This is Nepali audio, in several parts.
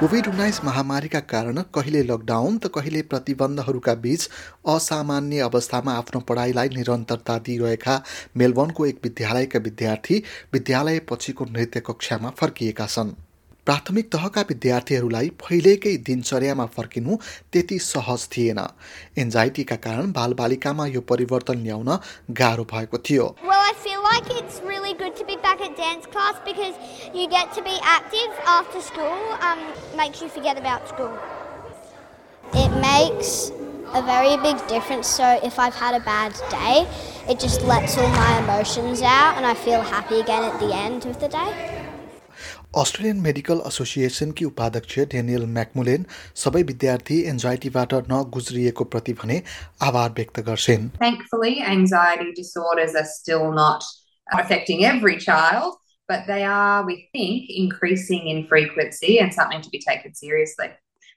कोभिड उन्नाइस महामारीका कारण कहिले लकडाउन त कहिले प्रतिबन्धहरूका बीच असामान्य अवस्थामा आफ्नो पढाइलाई निरन्तरता दिइरहेका मेलबर्नको एक विद्यालयका विद्यार्थी विद्यालय पछिको नृत्य कक्षामा फर्किएका छन्। प्राथमिक तहका विद्यार्थीहरूलाई पहिलेकै दिनचर्यामा फर्किनु त्यति सहज थिएन। एन्जाइटीका कारण बालबालिकामा यो परिवर्तन ल्याउन गाह्रो भएको थियो। Like it's really good to be back at dance class because you get to be active after school, um, makes you forget about school. It makes a very big difference. So, if I've had a bad day, it just lets all my emotions out and I feel happy again at the end of the day. Australian medical association की उपाध्यक्ष डेनियल म्याकमुलेन सबै विद्यार्थी एन्जाइटीबाट नगुज्रिएको प्रति भने आभार व्यक्त गर्छन्।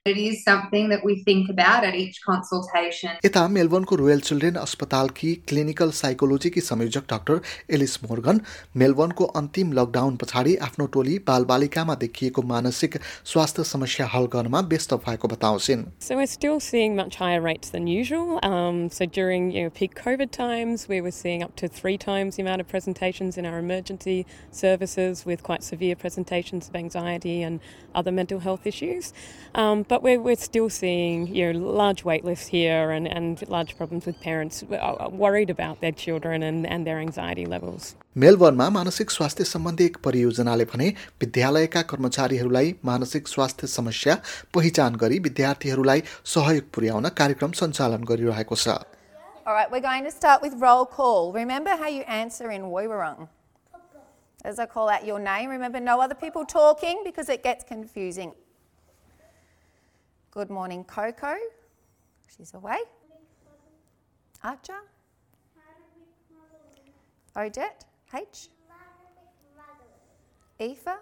It is something that we think about at each consultation. यता मेलबर्नको रोयल चिल्ड्रेन अस्पतालकी क्लिनिकल साइकोलोजीकी संयोजक डाक्टर एलिस मोर्गन मेलबर्नको अन्तिम लकडाउन पछाडि आफ्नो टोली बालबालिकामा देखिएको मानसिक स्वास्थ्य समस्या हल गर्नमा व्यस्त भएको बताउँछिन् So we're still seeing much higher rates than usual. Um, so during you know, peak COVID times, we were seeing up to three times the amount of presentations in our emergency services with quite severe presentations of anxiety and other mental health issues. Um, but we're, we're still seeing you know, large wait lists here and, and large problems with parents uh, worried about their children and, and their anxiety levels. मेलबर्नमा मानसिक स्वास्थ्य सम्बन्धी एक परियोजनाले भने विद्यालयका कर्मचारीहरूलाई मानसिक स्वास्थ्य समस्या पहिचान गरी विद्यार्थीहरूलाई सहयोग पुर्याउन कार्यक्रम सञ्चालन गरिरहेको छ All right, we're going to start with roll call. Remember how you answer in Woiwurrung. As I call out your name, remember no other people talking because it gets confusing. Good morning, Coco. She's away. Archer. Odette. H. Aoife.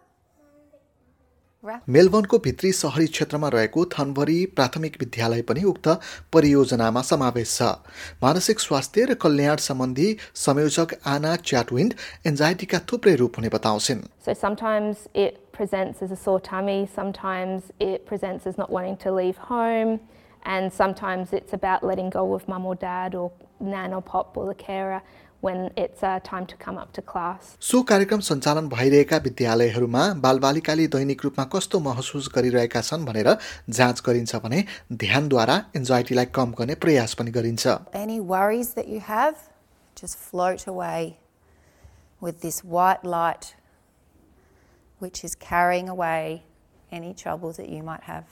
मेलबर्नको भित्री सहरी क्षेत्रमा रहेको थनभरी प्राथमिक विद्यालय पनि उक्त परियोजनामा समावेश छ मानसिक स्वास्थ्य र कल्याण सम्बन्धी संयोजक आना च्याटविन्ड एन्जाइटीका थुप्रै रूप हुने बताउँछिन् presents as a sore tummy, sometimes it presents as not wanting to leave home, and sometimes it's about letting go of mum or dad or nan or pop or the carer when it's uh, time to come up to class. सो कार्यक्रम सञ्चालन भइरहेका विद्यालयहरूमा बालबालिकाले दैनिक रूपमा कस्तो महसुस गरिरहेका छन् भनेर जाँच गरिन्छ भने ध्यानद्वारा एन्जाइटीलाई कम गर्ने प्रयास पनि गरिन्छ Any worries that you have, just float away with this white light, which is carrying away any troubles that you might have.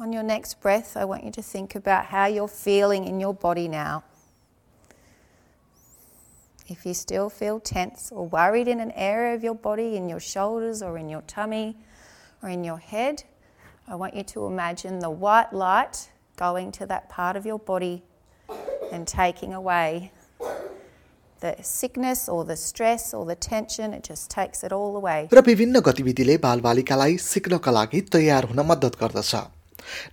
On your next breath, I want you to think about how you're feeling in your body now. If you still feel tense or worried in an area of your body, in your shoulders or in your tummy or in your head, I want you to imagine the white light going to that part of your body and taking away the sickness or the stress or the tension. It just takes it all away. र विभिन्न गतिविधिले बालबालिकालाई सिक्नका लागि तयार हुन मद्दत गर्दछ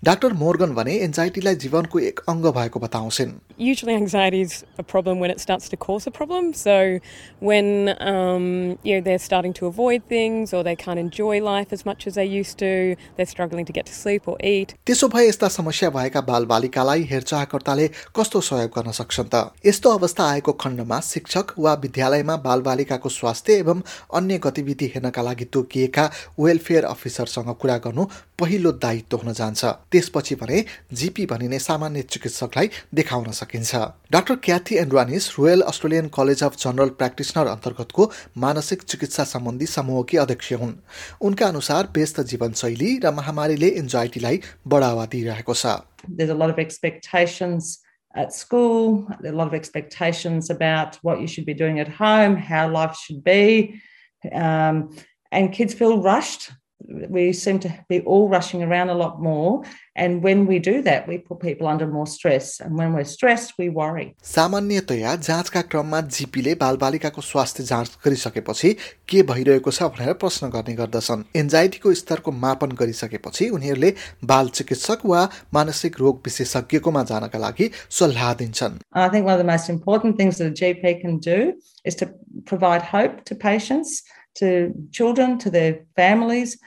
डाक्टर मोर्गन भने एन्जाइटीलाई जीवनको एक अङ्ग भएको बताउँछिन् usually anxiety is a problem when it starts to cause a problem. So when um, you know they're starting to avoid things or they can't enjoy life as much as they used to, they're struggling to get to sleep or eat. त्यसो भए यस्ता समस्या भएका बालबालिकालाई हेरचाहकर्ताले कस्तो सहयोग गर्न सक्छन् त यस्तो अवस्था आएको खण्डमा शिक्षक वा विद्यालयमा बालबालिकाको स्वास्थ्य एवं अन्य गतिविधि हेर्नका लागि तोकिएका वेलफेयर अफिसरसँग कुरा गर्नु पहिलो दायित्व हुन जान्छ त्यसपछि भने जिपी भनिने सामान्य चिकित्सकलाई देखाउन सकिन्छ। Doctor Cathy Andronis royal Australian college of general practitioner अन्तर्गतको मानसिक चिकित्सा सम्बन्धी समूहकी अध्यक्ष हुन्। उनका अनुसार व्यस्त जीवनशैली र महामारीले एन्जाइटीलाई बढावा दिइरहेको छ। At school, there are a lot of expectations about what you should be doing at home, how life should be. Um, and kids feel rushed we seem to be all rushing around a lot more. And when we do that, we put people under more stress. And when we're stressed, we worry. सामान्यतया जाँचका क्रममा जिपीले बालबालिकाको स्वास्थ्य जाँच गरिसकेपछि के भइरहेको छ भनेर प्रश्न गर्ने गर्दछन् एन्जाइटीको स्तरको मापन गरिसकेपछि उनीहरूले बाल चिकित्सक वा मानसिक रोग विशेषज्ञकोमा जानका लागि सल्लाह दिन्छन् I think one of the most important things that a GP can do is to provide hope to patients, to children, to their families,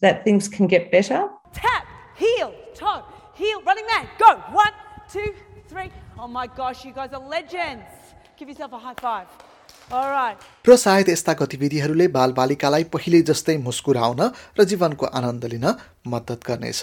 that things can get better. Tap, heel, toe, heel, running man. Go. One, two, three. Oh my gosh, you guys are legends. Give yourself a high five. All right. र सायद यस्ता गतिविधिहरूले बालबालिकालाई पहिले जस्तै मुस्कुराउन र जीवनको आनन्द लिन मद्दत गर्नेछ